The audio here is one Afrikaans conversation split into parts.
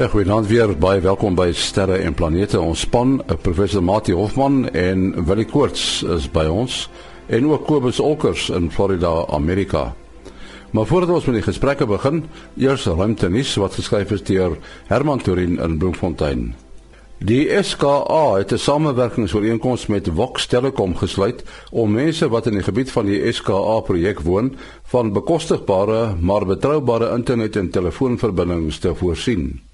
Ja, goeienaand weer. Baie welkom by Sterre en Planete. Ons span, eh, professor Mati Hofman en Willie Koorts is by ons en ook Kobus Olkers in Florida, Amerika. Maar voordat ons met die gesprekke begin, eers ruimtenis wat geskryf is deur Herman Turin in Bloemfontein. Die SKA het 'n samewerkingsooreenkoms met Vox Telecom gesluit om mense wat in die gebied van die SKA projek woon van bekostigbare maar betroubare internet en telefoonverbindings te voorsien.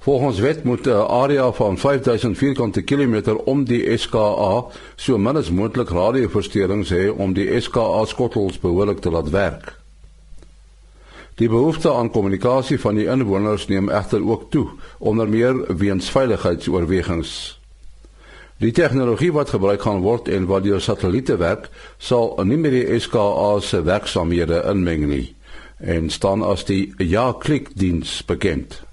Volgens wet moet 'n area van 5000 vierkante kilometer om die SKA so min as moontlik radioversteurings hê om die SKA skottels behoorlik te laat werk. Die behoefte aan kommunikasie van die inwoners neem egter ook toe, onder meer weens veiligheidsoorwegings. Die tegnologie wat gebruik gaan word en wat deur satelliete werk, sal nie meer die SKA se werksamehede inmeng nie en staan as die ja-klik-diens bekend.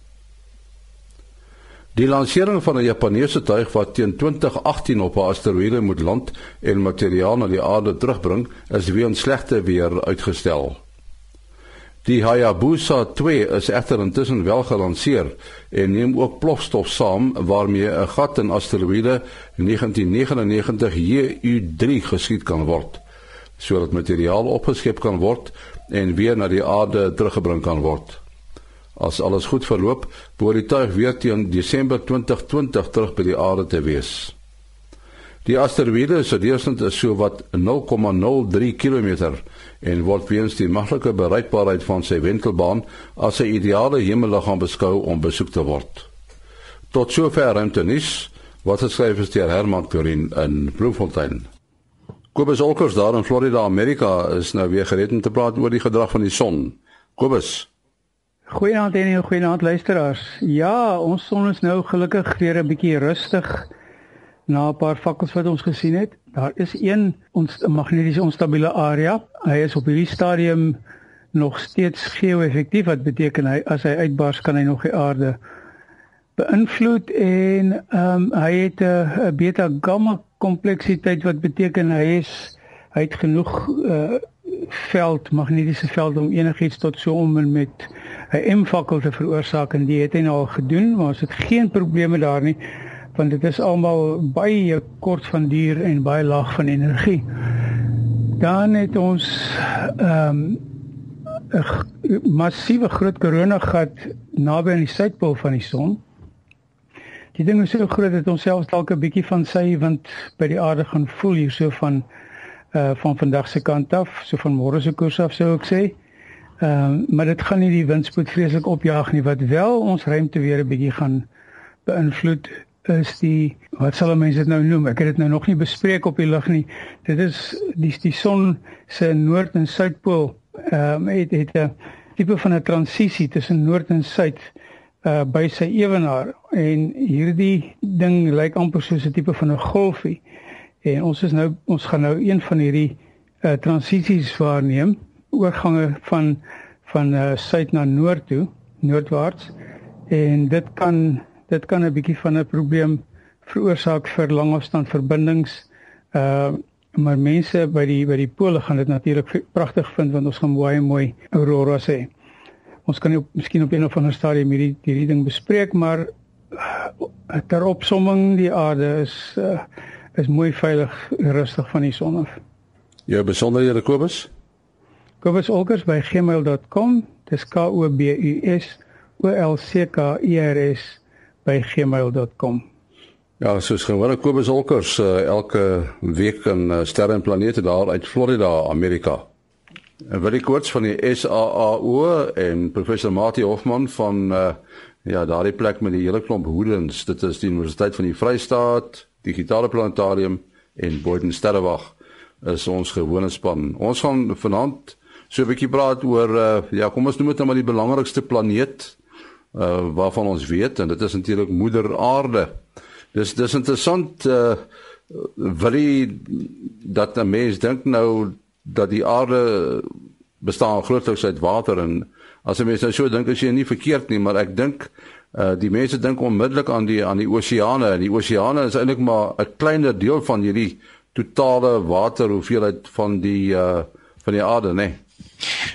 Die lansering van 'n Japannese tuig wat teen 2018 op 'n asteroïde moet land en materiaal na die aarde terugbring, is weens slegte weer uitgestel. Die Hayabusa 2 is egter intussen wel gelanseer en neem ook plofstof saam waarmee 'n gat in asteroïde 1999 JU3 geskiet kan word, sodat materiaal opgeskep kan word en weer na die aarde teruggebring kan word. As alles goed verloop, behoort die tuig weer teen Desember 2020 terug by die aarde te wees. Die asteroïde se deursnit is so wat 0,03 km en word weens die maklike bereikbaarheid van sy wentelbaan as 'n ideale hemelliggaam beskou om besoek te word. Tot sover ruimtenis wat geskryf is deur Herman Turin in Bloemfontein. Kobus Olkers daar in Florida, Amerika is nou weer gereed om te praat oor die gedrag van die son. Kobus Goeienaand en goeienaand luisteraars. Ja, ons son is nou gelukkig weer 'n bietjie rustig na 'n paar vakkels wat ons gesien het. Daar is een ons magnetiese onstabiele area. Hy is op hierdie stadium nog steeds geo-effektief wat beteken hy as hy uitbars kan hy nog die aarde beïnvloed en ehm um, hy het 'n beta gamma kompleksiteit wat beteken hy is hy het genoeg uh, veld magnetiese veld om enigiets tot so om met 'n M-fakkel te veroorsaak en dit het hy nou al gedoen, maar ons het geen probleme daar nie want dit is almal baie kort van duur en baie laag van energie. Dan het ons ehm um, 'n massiewe groot koronagat naby aan die suidpool van die son. Die ding is so groot dat ons selfs dalk 'n bietjie van sy wind by die aarde gaan voel hier so van uh van vandag se kant af, so van môre se koers af sou ek sê. Ehm uh, maar dit gaan nie die windspoed vreeslik opjaag nie wat wel ons ruimte weer 'n bietjie gaan beïnvloed is die wat sal mense dit nou noem? Ek het dit nou nog nie bespreek op die lig nie. Dit is die die son se noord en suidpool ehm um, het het 'n tipe van 'n transisie tussen noord en suid uh by sy ewenaar en hierdie ding lyk amper soos 'n tipe van 'n golfie. En ons is nou ons gaan nou een van hierdie uh transisies waarneem oorgange van van uh, suid na noord toe, noordwaarts. En dit kan dit kan 'n bietjie van 'n probleem veroorsaak vir langafstandverbindings. Uh maar mense by die by die pole gaan dit natuurlik pragtig vind want ons gaan baie mooi auroras hê. Ons kan op miskien op een of ander stadium hierdie hierdie ding bespreek, maar uh, ter opsomming die aarde is uh, is mooi veilig rustig van die son af. Ja, besonderhede Kobus? Kobus Olkers by gmail.com. Dis K O B U S O L C K E R S by gmail.com. Ja, soos gewoonlik Kobus Olkers uh, elke week in uh, Sterre en Planete daar uit Florida, Amerika. En ek kort van die SAAO en professor Mati Hofman van uh, ja, daardie plek met die hele klomp hoedens. Dit is die Universiteit van die Vrystaat, Digitale Planetarium en Boyden Sterrewag is ons gewone span. Ons gaan vanaand so 'n bietjie praat oor uh, ja, kom ons noem dit nou maar die belangrikste planeet uh waarvan ons weet en dit is natuurlik moeder aarde. Dis dis interessant uh wil jy dat 'n mens dink nou dat die aarde bestaan grootliks uit water en as 'n mens nou so dink as jy nie verkeerd nie, maar ek dink uh die mense dink onmiddellik aan die aan die oseane en die oseane is eintlik maar 'n kleiner deel van hierdie totale water hoeveelheid van die uh van die aarde, né? Nee.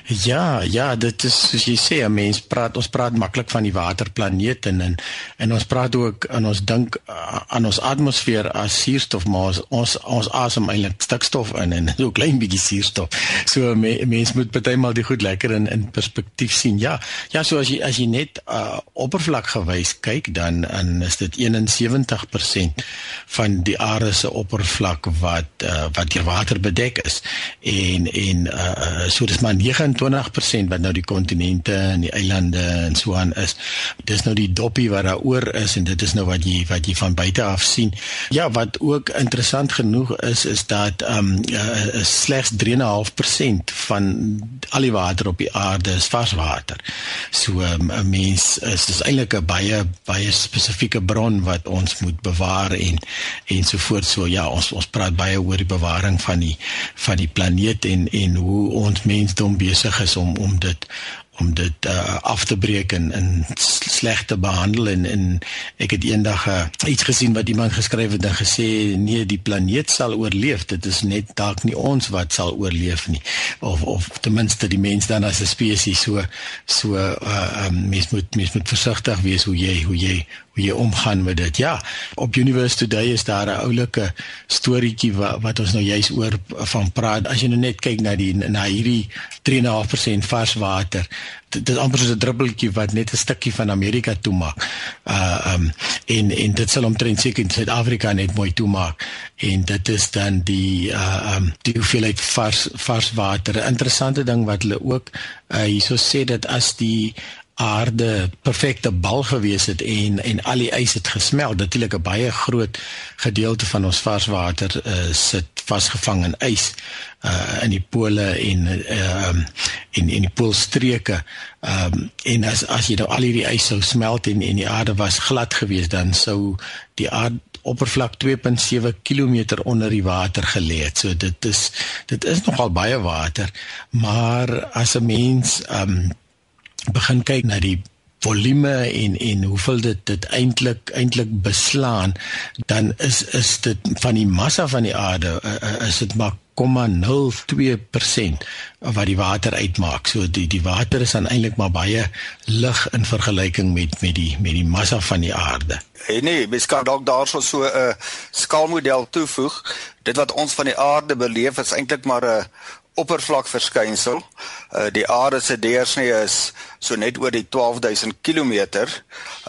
Ja, ja, dit is soos jy sê, mense praat ons praat maklik van die waterplaneet en en, en ons praat ook en ons dink uh, aan ons atmosfeer as suurstof, maar ons ons, ons asem eintlik stikstof in en so klein bietjie suurstof. So me, mense moet maal die goed lekker in in perspektief sien. Ja, ja, so as jy as jy net uh, oppervlakkigewys kyk dan en is dit 71% van die aarde se oppervlak wat uh, wat deur water bedek is. En en uh, so dis maar 29% wat nou die kontinente en die eilande en so aan is. Dis nou die doppie wat daar oor is en dit is nou wat jy wat jy van buite af sien. Ja, wat ook interessant genoeg is is dat ehm um, uh, slegs 3.5% van al die water op die aarde is varswater. So ehm, 'n um, mens is dis eintlik 'n baie baie spesifieke bron wat ons moet bewaar en en so voort. So ja, ons ons praat baie oor die bewaring van die van die planeet en en hoe ons mensdom besig is om om dit om dit uh, af te breek en in slegte behandel en en ek het eendag uh, iets gesien wat iemand geskryf het en gesê nee die planeet sal oorleef. Dit is net dalk nie ons wat sal oorleef nie. Of of ten minste die mens dan as 'n spesies so so uh, um, mens moet mens moet versigtig wees hoe jy hoe jy hoe jy omgaan met dit. Ja, op University Today is daar 'n oulike storieetjie wat, wat ons nou juis oor van praat. As jy nou net kyk na die na hierdie 3.5% vars water, dit is amper soos 'n druppeltjie wat net 'n stukkie van Amerika toemaak. Uh um en en dit sal omtrent seker in Suid-Afrika net mooi toemaak. En dit is dan die uh um die hoeveelheid vars vars water. 'n Interessante ding wat hulle ook uh hierso sê dat as die aarde perfekte bal gewees het en en al die ys het gesmelt. Natuurlik 'n baie groot gedeelte van ons varswater uh, sit vasgevang in ys uh in die pole en uh um, in in die poolstreke. Um en as as jy nou al hierdie ys sou smelt en en die aarde was glad geweest dan sou die aarde oppervlak 2.7 km onder die water gelê het. So dit is dit is nogal baie water, maar as 'n mens um begin kyk na die volume en en hoeveel dit dit eintlik eintlik beslaan dan is is dit van die massa van die aarde uh, is dit maar 0.02% wat die water uitmaak. So die die water is dan eintlik maar baie lig in vergelyking met met die met die massa van die aarde. Hey nee, mens kan dalk daarso so 'n uh, skaalmodel toevoeg. Dit wat ons van die aarde beleef is eintlik maar 'n oppervlakverskynsel. Uh die aarde se deursnee is so net oor die 12000 km.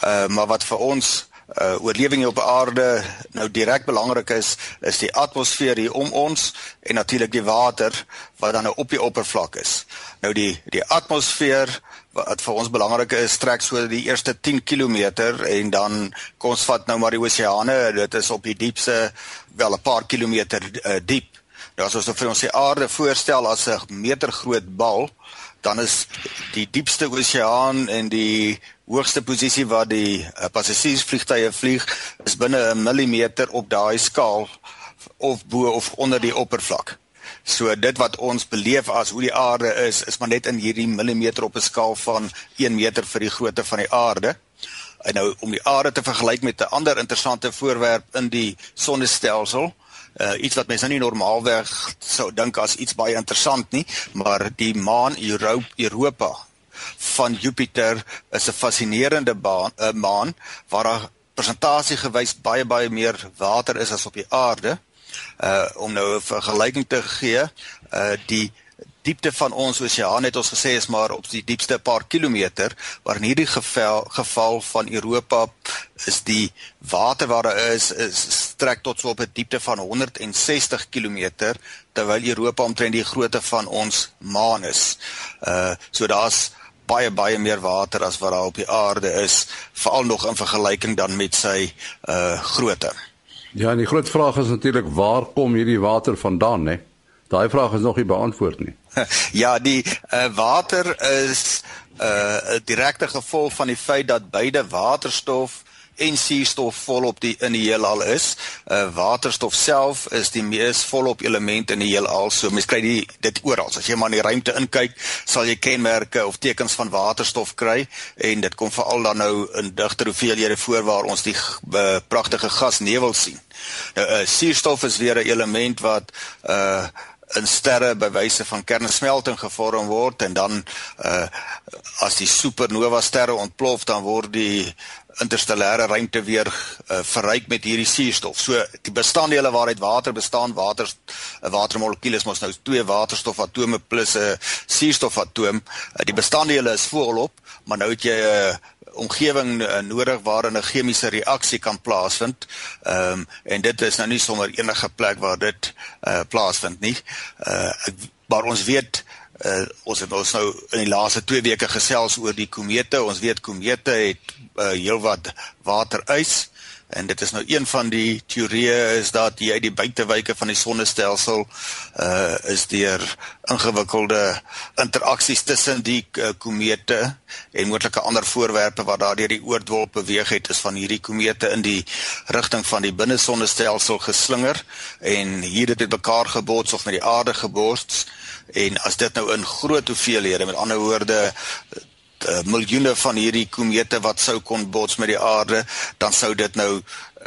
Uh maar wat vir ons uh oorlewing op aarde nou direk belangrik is, is die atmosfeer hier om ons en natuurlik die water wat dan nou op die oppervlak is. Nou die die atmosfeer wat vir ons belangrik is, trek so die eerste 10 km en dan kom ons vat nou maar die oseane, dit is op die diepste wel 'n paar kilometer uh, diep. Nou as ons vir ons die aarde voorstel as 'n meter groot bal, dan is die diepste oseaan en die hoogste posisie waar die uh, passasiersvliegtye vlieg is binne 'n millimeter op daai skaal of bo of onder die oppervlak. So dit wat ons beleef as hoe die aarde is, is maar net in hierdie millimeter op 'n skaal van 1 meter vir die grootte van die aarde. En nou om die aarde te vergelyk met 'n ander interessante voorwerp in die sonnestelsel, uh, iets wat mense nou nie normaalweg sou dink as iets baie interessant nie, maar die maan Europa van Jupiter is 'n fascinerende baan, uh, maan waar daar persentasie gewys baie baie meer water is as op die aarde. Uh om nou 'n vergelyking te gee, uh die diepte van ons oseaan het ons gesê is maar op die diepste paar kilometer, maar in hierdie geval geval van Europa is die water waar daar is is strek tot so op 'n diepte van 160 km terwyl Europa omtrent die grootte van ons maan is. Uh so daar's baie baie meer water as wat daar op die aarde is, veral nog in vergelyking dan met sy uh grootte. Ja, en die groot vraag is natuurlik waar kom hierdie water vandaan, né? Daai vraag is nog nie beantwoord nie. ja, die uh, water is 'n uh, direkte gevolg van die feit dat beide waterstof en suurstof volop die in die heelal is. Uh waterstof self is die mees volop element in die heelal. So mens kry die dit oral. As jy maar in die ruimte inkyk, sal jy kenmerke of tekens van waterstof kry en dit kom veral dan nou in digter hoeveelhede voor waar ons die uh, pragtige gasnevel sien. Nou uh suurstof is weer 'n element wat uh in sterre by wyse van kernsmelting gevorm word en dan uh as die supernova sterre ontplof dan word die interstellêre ruimte weer uh, verryk met hierdie suurstof. So die bestanddele waaruit water bestaan, water 'n watermolekuul is mos nou twee waterstofatome plus 'n suurstofatoom. Uh, die bestanddele is volop, maar nou het jy 'n uh, omgewing uh, nodig waarin 'n chemiese reaksie kan plaasvind. Ehm um, en dit is nou nie sommer enige plek waar dit uh, plaasvind nie. Uh maar ons weet uh, ons het ons nou in die laaste 2 weke gesels oor die komete. Ons weet komete het uh, heelwat waterys en dit is nou een van die teorieë is dat jy die buitewyke van die sonnestelsel uh is deur ingewikkelde interaksies tussen die uh, komete en moontlike ander voorwerpe wat daardeur die oordwolk beweeg het is van hierdie komete in die rigting van die binnesonnestelsel geslinger en hier het dit mekaar gebots of met die aarde gebots en as dit nou in groot hoeveelhede met ander woorde uh, miljoene van hierdie komete wat sou kon bots met die aarde, dan sou dit nou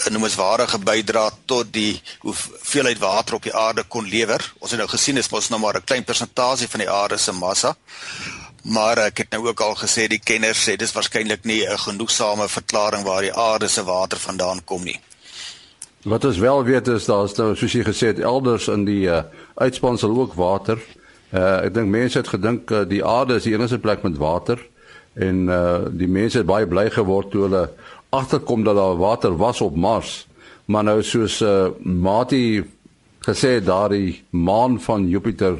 'n noemenswaardige bydra tot die hoeveelheid water op die aarde kon lewer. Ons het nou gesien is mos nou maar 'n klein persentasie van die aarde se massa. Maar ek het nou ook al gesê die kenners sê dis waarskynlik nie 'n genoegsame verklaring waar die aarde se water vandaan kom nie. Wat ons wel weet is daar's nou soos jy gesê het elders in die uh, uitspansel ook water. Uh, ek dink mense het gedink uh, die aarde is die enigste plek met water en uh die mense het baie bly geword toe hulle agterkom dat daar water was op Mars. Maar nou soos uh Mati gesê daardie maan van Jupiter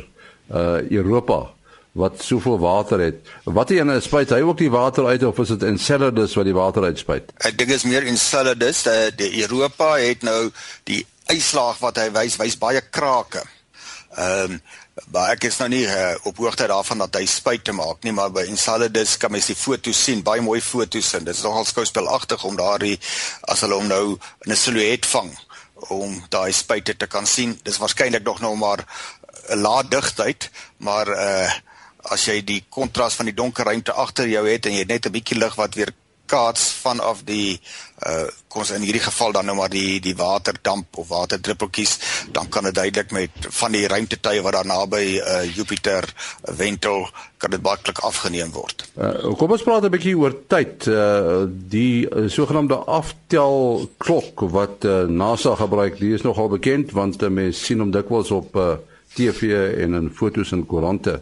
uh Europa wat soveel water het. Wat hy in spuit hy ook die water uit of is dit Enceladus wat die water uitspuit? Ek dink is meer Enceladus. Die, die Europa het nou die yslaag wat hy wys wys baie krake. Ehm um, Maar ek is nou nie uh, op hoogte daarvan dat hy spuit te maak nie, maar by Enceladus kan mens die foto's sien, baie mooi foto's en dit is nogal skouspelagtig om daardie as hulle hom nou in 'n silhouet vang om daai spuite te kan sien. Dis waarskynlik nog nou maar 'n laat digtheid, maar uh as jy die kontras van die donker ruimte agter jou het en jy het net 'n bietjie lig wat weer kaats vanaf die uh kom ons in hierdie geval dan nou maar die die waterdamp of waterdruppeltjies dan kan dit duidelik met van die ruimtetuie wat daar naby uh Jupiter wentel kan dit maklik afgeneem word. Uh kom ons praat 'n bietjie oor tyd. Uh die uh, sogenaamde aftel klok wat uh, NASA gebruik, die is nogal bekend want uh, mense sien hom dikwels op uh TV en in fotos en koerante.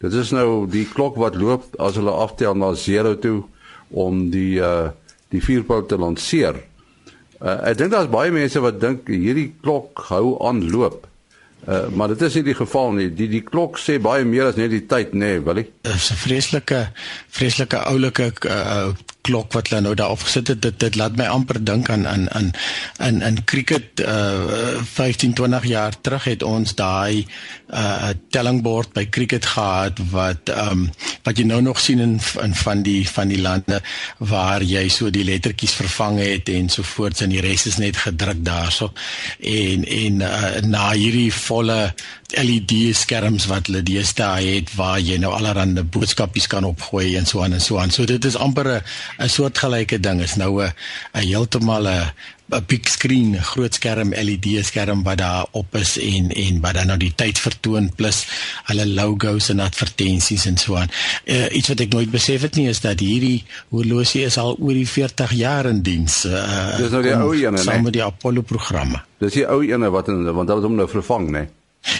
Dit is nou die klok wat loop as hulle aftel na 0 toe om die uh die vuurpyl te lanseer. Uh, ek dink daar's baie mense wat dink hierdie klok hou aan loop. Uh, maar dit is nie die geval nie. Die die klok sê baie meer as net die tyd, nê, nee, Willie. Dit is 'n vreeslike vreeslike oulike uh, klok wat hulle nou daar opgesit het dit dit laat my amper dink aan aan aan in in cricket uh 15 20 jaar terug het ons daai uh tellingbord by cricket gehad wat um, wat jy nou nog sien in in van die van die lande waar jy so die lettertjies vervang het en so voorts en die res is net gedruk daarso en en uh, na hierdie volle LED skerms wat hulle deesdae het waar jy nou allerlei boodskapies kan opgooi en so aan en so aan. So dit is amper 'n 'n soortgelyke ding. Is nou 'n 'n heeltemal 'n 'n big screen, groot skerm LED skerm wat daar op is en en wat dan nou die tyd vertoon plus hulle logos en advertensies en so aan. Uh, iets wat ek nooit besef het nie is dat hierdie horlosie is al oor die 40 jaar in diens. Uh, Dis nou die ou ene, né? Saam met die Apollo programme. Dis die ou ene wat in, want hulle het hom nou vervang, né?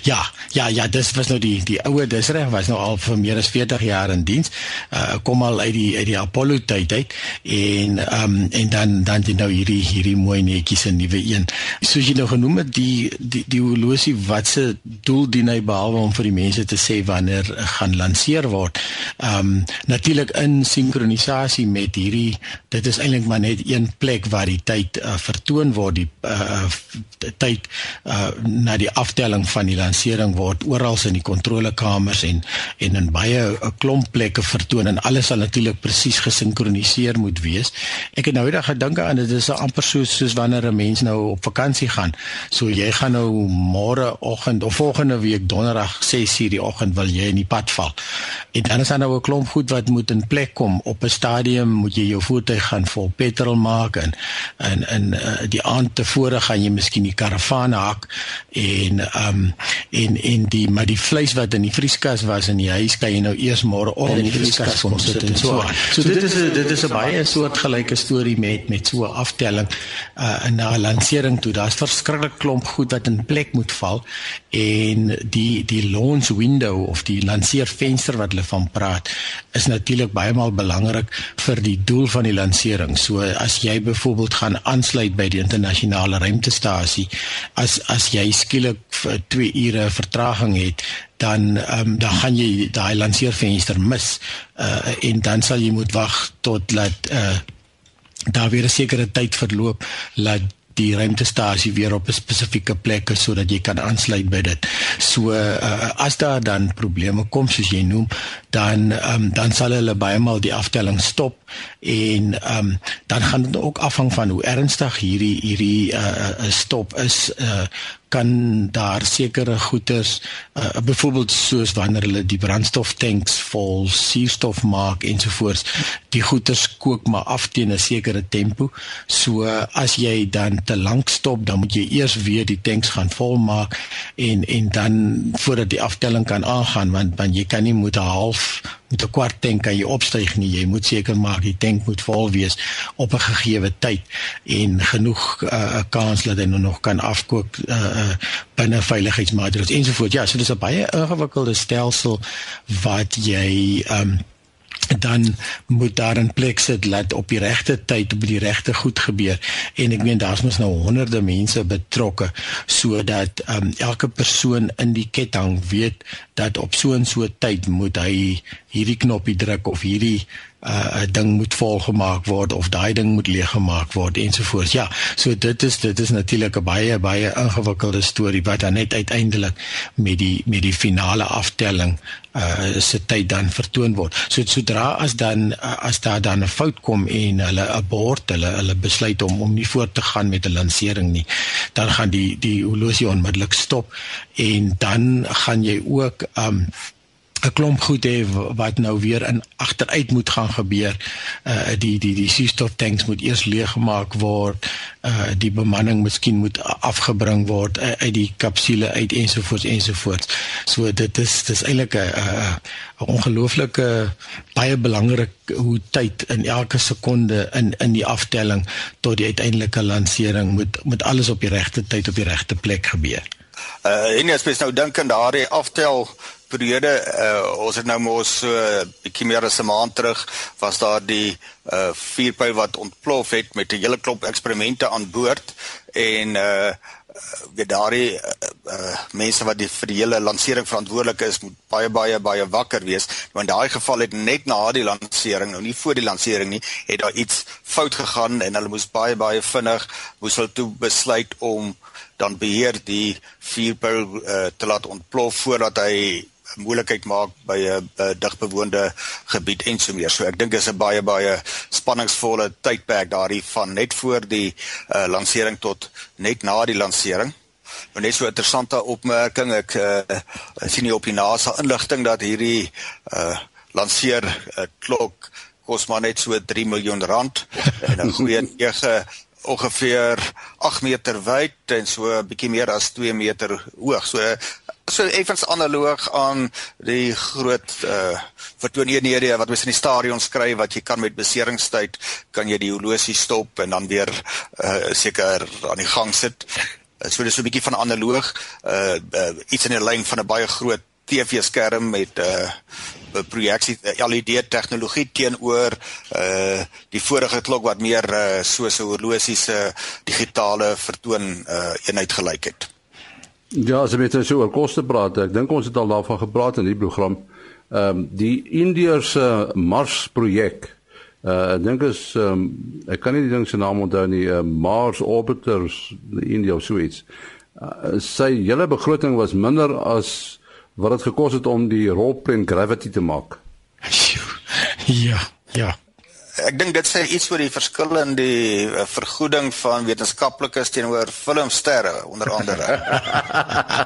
Ja, ja, ja, dis was nou die die ouer dis reg was nou al vir meer as 40 jaar in diens. Uh kom al uit die uit die Apollo tyd uit en ehm um, en dan dan jy nou hierdie hierdie mooi netjies en nuwe een. Soos jy nou genoem het die die die horlosie wat se doel dien hy behalwe om vir die mense te sê wanneer gaan lanseer word. Ehm um, natuurlik in sinkronisasie met hierdie dit is eintlik maar net een plek waar die tyd uh, vertoon word die uh tyd uh na die aftelling van die die lansering word oral in die kontrolekamers en en in baie 'n eh, klomp plekke vertoon en alles sal natuurlik presies gesinkroniseer moet wees. Ek het nou eendag gedink aan dit is amper so soos wanneer 'n mens nou op vakansie gaan. So jy gaan nou môre oggend of volgende week donderdag 6:00 die oggend wil jy in die pad val. En dan is daar nou 'n klomp goed wat moet in plek kom. Op 'n stadium moet jy jou voertuig gaan vol petrol maak en en in uh, die aand tevore gaan jy miskien die karavaan hak en ehm um, en en die maar die vleis wat in die vrieskas was in die huis kan jy nou eers môre op in die vrieskas kom sit en so. So dit is dit is 'n baie soortgelyke storie met met so 'n aftelling uh in 'n lansering toe. Daar's verskriklik klomp goed wat in plek moet val en die die launch window of die lanseervenster wat hulle van praat is natuurlik baie maal belangrik vir die doel van die lansering. So as jy byvoorbeeld gaan aansluit by die internasionale ruimtestasie, as as jy skielik vir 2 ure vertraging het, dan ehm um, dan gaan jy daai lanseervenster mis uh, en dan sal jy moet wag tot laat uh, daar weer 'n sekere tyd verloop laat die ruimtestasie weer op 'n spesifieke plek is sodat jy kan aansluit by dit. So uh, as daar dan probleme kom soos jy noem, dan um, dan sal hulle baie maal die aftelling stop en um, dan gaan dit ook afhang van hoe ernstig hierdie hierdie uh, stop is uh, kan daar sekere goederes uh, byvoorbeeld soos wanneer hulle die brandstoftanks vol suurstof maak ensovoorts die goederes kook maar af teen 'n sekere tempo so as jy dan te lank stop dan moet jy eers weer die tanks gaan volmaak en en dan voordat die aftelling kan aangaan want want jy kan nie moet 'n half met 'n kwart tank kan jy opstyg nie. Jy moet seker maak die tank moet vol wees op 'n gegeewe tyd en genoeg 'n uh, kans dat hy nog kan afkook uh, uh, binne veiligheidsmaatreëls ensovoorts. Ja, so dis 'n baie ingewikkelde stelsel wat jy um, dan moet daar 'n plek sit laat op die regte tyd op die regte goed gebeur en ek meen daar's mos nou honderde mense betrokke sodat um, elke persoon in die ketting weet dat op so 'n so tyd moet hy hierdie knoppie druk of hierdie uh, 'n ding moet volgemaak word of daai ding moet leeggemaak word ensovoorts. Ja, so dit is dit is natuurlik 'n baie baie ingewikkelde storie wat dan net uiteindelik met die met die finale aftelling uh se tyd dan vertoon word. So sodra as dan as daar dan 'n fout kom en hulle abort, hulle hulle besluit om om nie voort te gaan met 'n lansering nie, dan gaan die die horlosie onmiddellik stop en dan gaan jy ook um 'n klomp goed hê wat nou weer in agteruit moet gaan gebeur. Uh die die die suurstoftanks moet eers leeggemaak word. Uh die bemanning miskien moet afgebring word uh, uit die kapsule uit ensovoorts ensovoorts. So dit is dis eintlik 'n 'n ongelooflike baie belangrik hoe tyd in elke sekonde in in die aftelling tot die uiteindelike lansering moet moet alles op die regte tyd op die regte plek gebeur. Uh en as mens nou dink aan daardie aftel periode uh, ons het nou mos so uh, bietjie meer as 'n maand terug was daar die uh, vuurpyl wat ontplof het met 'n hele klomp eksperimente aan boord en uh weet daardie uh, uh, mense wat die vir die hele lansering verantwoordelik is moet baie baie baie wakker wees. Want daai geval het net na die lansering nou nie voor die lansering nie het daar iets fout gegaan en hulle moes baie baie vinnig moes hulle toe besluit om dan beheer die vuurpyl uh, te laat ontplof voordat hy moontlikheid maak by 'n digbewoonde gebied en so meer. So ek dink is 'n baie baie spanningsvolle tydperk daardie van net voor die uh, lansering tot net na die lansering. Nou net so 'n interessante opmerking, ek uh, sien hier op die NASA inligting dat hierdie uh, lanseer uh, klok kos maar net so 3 miljoen rand en 'n goeie 9 ongeveer 8 meter wyd en so 'n bietjie meer as 2 meter hoog. So so effens analoog aan die groot uh vertooneenhede wat mens in die stadion skryf wat jy kan met beseringstyd kan jy die horlosie stop en dan weer uh seker aan die gang sit. Uh, so dis so 'n bietjie van analoog uh, uh iets in die lyn van 'n baie groot TV-skerm met uh projeksie LED tegnologie teenoor uh die vorige klok wat meer uh soos 'n horlosie se digitale vertoon uh eenheid gelyk het. Ja, as jy met so oor koste praat, ek dink ons het al daarvan gepraat in die program. Ehm um, die Indiese Mars projek. Uh ek dink is ehm um, ek kan nie die ding se naam onthou nie, uh, Mars Orbiters in India of so iets. Uh, sy hele begroting was minder as wat dit gekos het om die rolprent Gravity te maak. Ja, ja. Ek dink dit sê iets oor die verskil in die uh, vergoeding van wetenskaplikes teenoor filmsterre onder andere.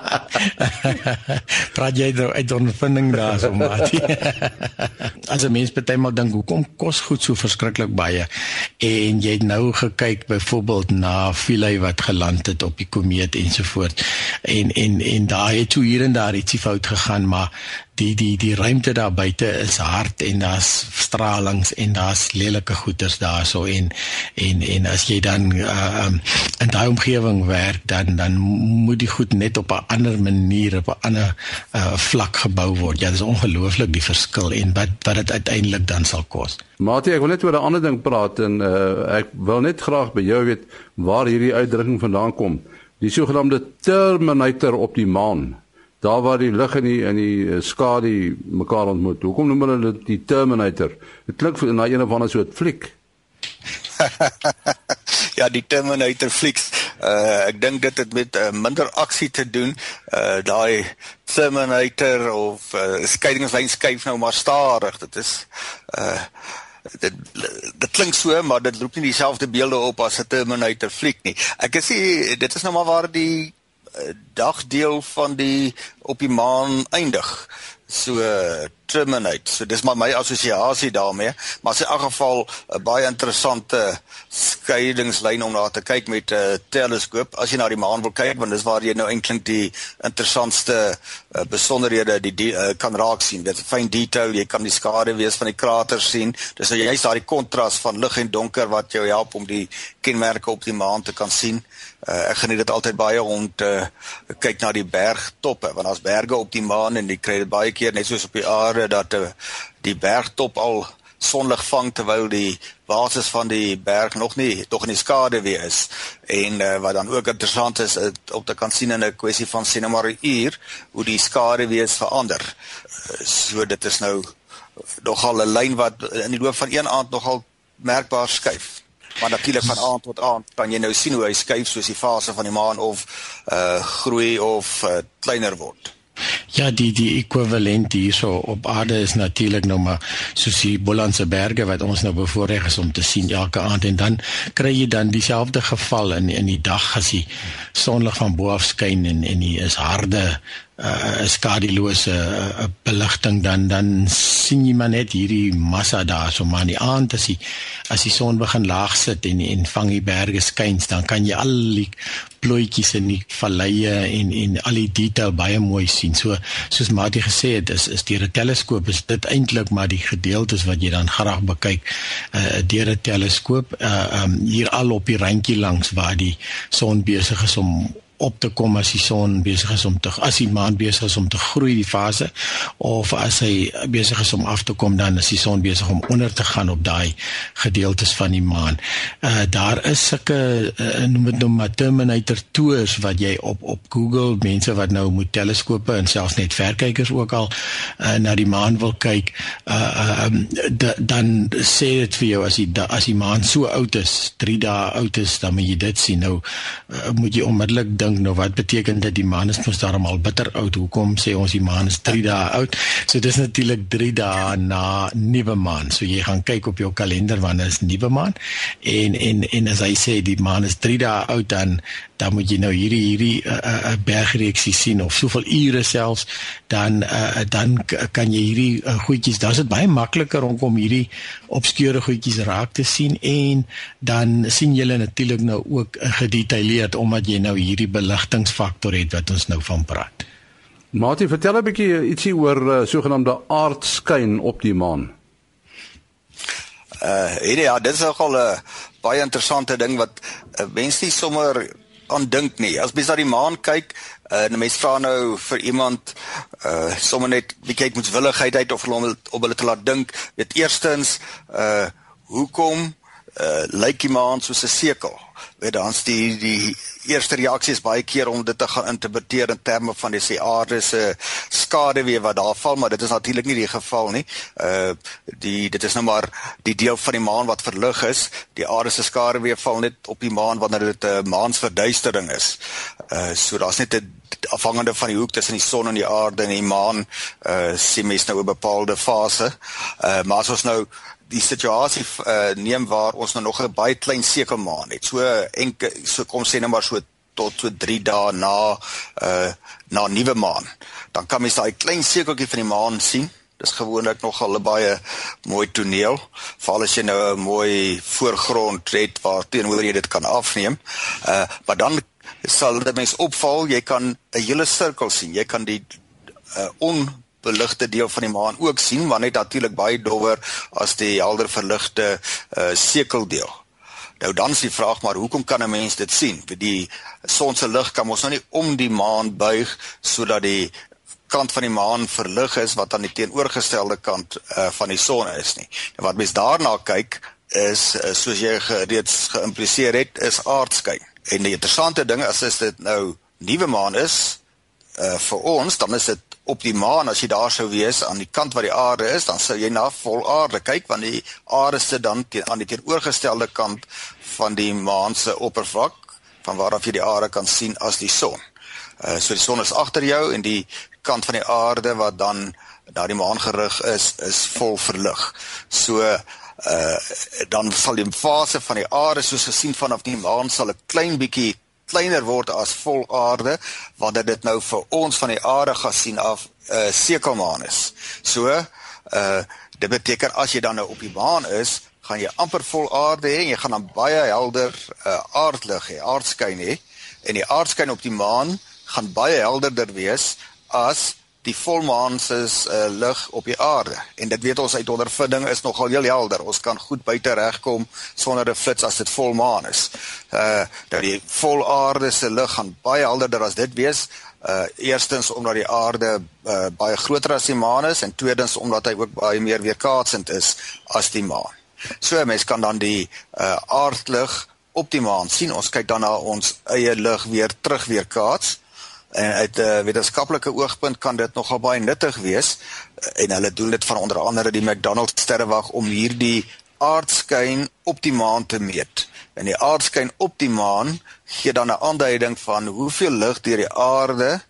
Praat jy nou uit ondervinding daar so maar. As 'n mens baie maal dink hoekom kos goed so verskriklik baie en jy het nou gekyk byvoorbeeld na Philae wat geland het op die komeet ensovoort en en en daar het toe hier en daar ietsie fout gegaan maar die die die ruimte daar buite is hard en daar's stralings en daar's lelike goeters daarso en en en as jy dan uh, um, in daai omgewing werk dan dan moet die goed net op 'n ander manier op 'n ander uh, vlak gebou word. Ja, dis ongelooflik die verskil en wat wat dit uiteindelik dan sal kos. Matie, ek wil net oor 'n ander ding praat en uh, ek wil net graag by jou weet waar hierdie uitdrukking vandaan kom. Die sogenaamde terminator op die maan daar waar die lig en die in die eh, skadu mekaar ontmoet. Hoekom noem hulle dit die Terminator? Dit klink na een of ander soort fliek. ja, die Terminator flieks. Uh ek dink dit het met uh, minder aksie te doen. Uh daai Terminator of uh, skeiingslyn skuif nou maar stadig. Dit is uh dit dit klink so maar dit roep nie dieselfde beelde op as 'n Terminator fliek nie. Ek sê dit is nou maar waar die dagdeel van die op die maan eindig. So terminate. So dis maar my assosiasie daarmee, maar in elk geval 'n baie interessante skeidingslyn om na te kyk met 'n uh, teleskoop as jy na die maan wil kyk want dis waar jy nou eintlik die interessantste uh, besonderhede die, die uh, kan raak sien. Dit fyn detail, jy kan die skade wees van die krater sien. Dis nou juist daai kontras van lig en donker wat jou help om die kenmerke op die maan te kan sien. Uh, ek geniet dit altyd baie om te uh, kyk na die bergtoppe want daar's berge op die maan en jy kry dit baie keer net soos op die aarde dat uh, die bergtop al sonlig vang terwyl die basis van die berg nog nie tog in die skade weer is. En uh, wat dan ook interessant is uh, om te kan sien in 'n kwessie van sien maar 'n uur hoe die skade weer verander. Uh, so dit is nou nogal 'n lyn wat in die loop van een aand nogal merkbaar skuif. Maar natuurlik van aand tot aand kan jy nou sien hoe hy skuif soos die fase van die maan of uh groei of uh, kleiner word. Ja, die die ekwivalent hierso op aarde is natuurlik nou maar soos die Bolandse berge wat ons nou bevoorreg is om te sien elke aand. En dan kry jy dan dieselfde geval in in die dag as die sonlig van bo af skyn en en die is harde uh, skadelose uh, beligting dan dan sien jy maar net hierdie massa daar so maar in die aand as die as die son begin laag sit en en vang die berge skuins dan kan jy al die plooitjies in die valleie en en al die detail baie mooi sien. So soos Mati gesê het is is deur 'n teleskoop is dit eintlik maar die gedeeltes wat jy dan graag bekyk uh deur 'n teleskoop uh um hier al op die randjie langs waar die son besig is om op te kom as die son besig is om te as die maan besig is om te groei die fase of as hy besig is om af te kom dan is die son besig om onder te gaan op daai gedeeltes van die maan. Uh daar is sulke uh, noem dit nou maar terminator tours wat jy op op Google mense wat nou met teleskope en selfs net verkykers ook al uh, na die maan wil kyk uh um, dan sê dit vir jou as die as die maan so oud is, 3 dae oud is, dan moet jy dit sien. Nou uh, moet jy onmiddellik dink nou wat beteken dit die maan is mos daarom al bitter oud. Hoekom sê ons die maan is 3 dae oud? So dis natuurlik 3 dae na nuwe maan. So jy gaan kyk op jou kalender wanneer is nuwe maan en en en as hy sê die maan is 3 dae oud dan dan moet jy nou hierdie hierdie 'n uh, uh, bergreeksie sien of soveel ure selfs dan uh, dan kan jy hierdie uh, goedjies dan is dit baie makliker om kom hierdie obskure goedjies raak te sien en dan sien jy natuurlik nou ook uh, gedetailleerd omdat jy nou hierdie beligtingfaktor het wat ons nou van praat. Mati, vertel 'n bietjie ietsie oor uh, sogenaamde aardskyn op die maan. Uh, ja, dit is nogal 'n baie interessante ding wat uh, mense nie sommer aan dink nie. As mens na die maan kyk, uh, 'n mens vra nou vir iemand uh sommer net wie kyk met willigheid uit of om op hulle te laat dink, weet eerstens uh hoekom uh lyk die maan soos 'n sekel? weet dan's die die eerste reaksies baie keer om dit te gaan interpreteer in terme van die aarde se skade weer wat daar val, maar dit is natuurlik nie die geval nie. Uh die dit is nou maar die deel van die maan wat verlig is. Die aarde se skade weer val net op die maan wanneer dit 'n uh, maansverduistering is. Uh so daar's net 'n afhangende van die hoek tussen die son en die aarde en die maan uh sien mens nou 'n bepaalde fase. Uh maar as ons nou die situasie uh neem waar ons nou nog 'n baie klein sekelmaan het. So enke so kom sê net maar so tot so 3 dae na uh na nuwe maan. Dan kan mens daai klein sekeltjie van die maan sien. Dis gewoonlik nog al 'n baie mooi toneel. Veral as jy nou 'n mooi voorgrond het waar teenoor jy dit kan afneem. Uh maar dan sal dit mens opval, jy kan 'n hele sirkel sien. Jy kan die uh, onbeligte deel van die maan ook sien, maar net natuurlik baie dowwer as die helder verligte uh, sekeldeel. Nou dan is die vraag maar hoekom kan 'n mens dit sien? Want die son se lig kan mos nou nie om die maan buig sodat die kant van die maan verlig is wat aan die teenoorgestelde kant uh, van die son is nie. Nou wat mens daarna kyk is uh, soos jy reeds geïmpliseer het, is aardskyn. En die interessante ding is as dit nou nuwe maan is uh vir ons, dan is dit op die maan as jy daar sou wees aan die kant waar die aarde is, dan sou jy na vol aarde kyk want die aarde sit dan teen, aan die teenoorgestelde kant van die maan se oppervlak van waar af jy die aarde kan sien as die son. Uh so die son is agter jou en die kant van die aarde wat dan na die maan gerig is, is vol verlig. So uh dan sal die fase van die aarde soos gesien vanaf die maan sal 'n klein bietjie kleiner word as vol aarde wanneer dit nou vir ons van die aarde gesien af 'n uh, sekelmaan is. So uh dit beteken as jy dan nou op die maan is, gaan jy amper vol aarde hê en jy gaan dan baie helder uh aardlig hê, aardskyn hê en die aardskyn op die maan gaan baie helderder wees as die volmaan se uh, lig op die aarde en dit weet ons uit ondervinding is nogal heel helder. Ons kan goed buite regkom sonder 'n flits as dit volmaan is. Uh dat die volaarde se lig gaan baie helderder as dit wees. Uh eerstens omdat die aarde uh, baie groter as die maan is en tweedens omdat hy ook baie meer weerkaatsend is as die maan. So mense kan dan die uh aardlig op die maan sien. Ons kyk dan na ons eie lig weer terug weerkaats en uit 'n uh, wetenskaplike oogpunt kan dit nogal baie nuttig wees uh, en hulle doen dit van onder andere die McDonald sterrewag om hierdie aardskyn op die maan te meet. En die aardskyn op die maan gee dan 'n aanduiding van hoeveel lig deur die aarde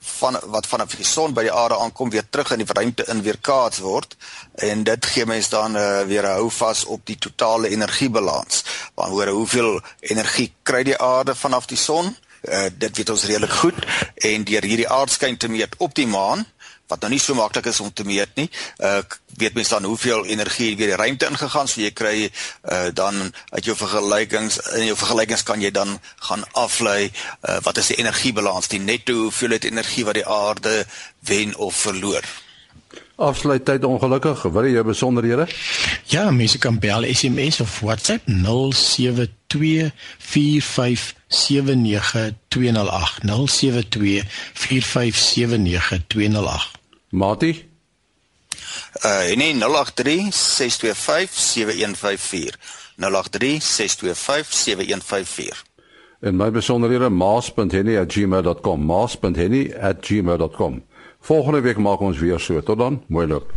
van wat vanaf die son by die aarde aankom weer terug in die ruimte in weerkaats word en dit gee mens dan uh, weer hou vas op die totale energiebalans. Want hoor hoeveel energie kry die aarde vanaf die son? Uh, dit weet ons redelik goed en deur hierdie aardskyn te meet op die maan wat nou nie so maklik is om te meet nie. Uh weet mens dan hoeveel energie weer die ruimte ingegaan so jy kry uh dan uit jou vergelykings in jou vergelykings kan jy dan gaan aflei uh wat is die energiebalans, die netto hoeveelheid energie wat die aarde wen of verloor. Afsluit tyd ongelukkig. Wat is jou besonderhede? Ja, mense kan bel SMS of WhatsApp 072457 0724579208 Mati? Uh nee 0836257154 0836257154 En my besonderhede maas.henny@gmail.com maas.henny@gmail.com Volgende week maak ons weer so. Tot dan. Mooi loop.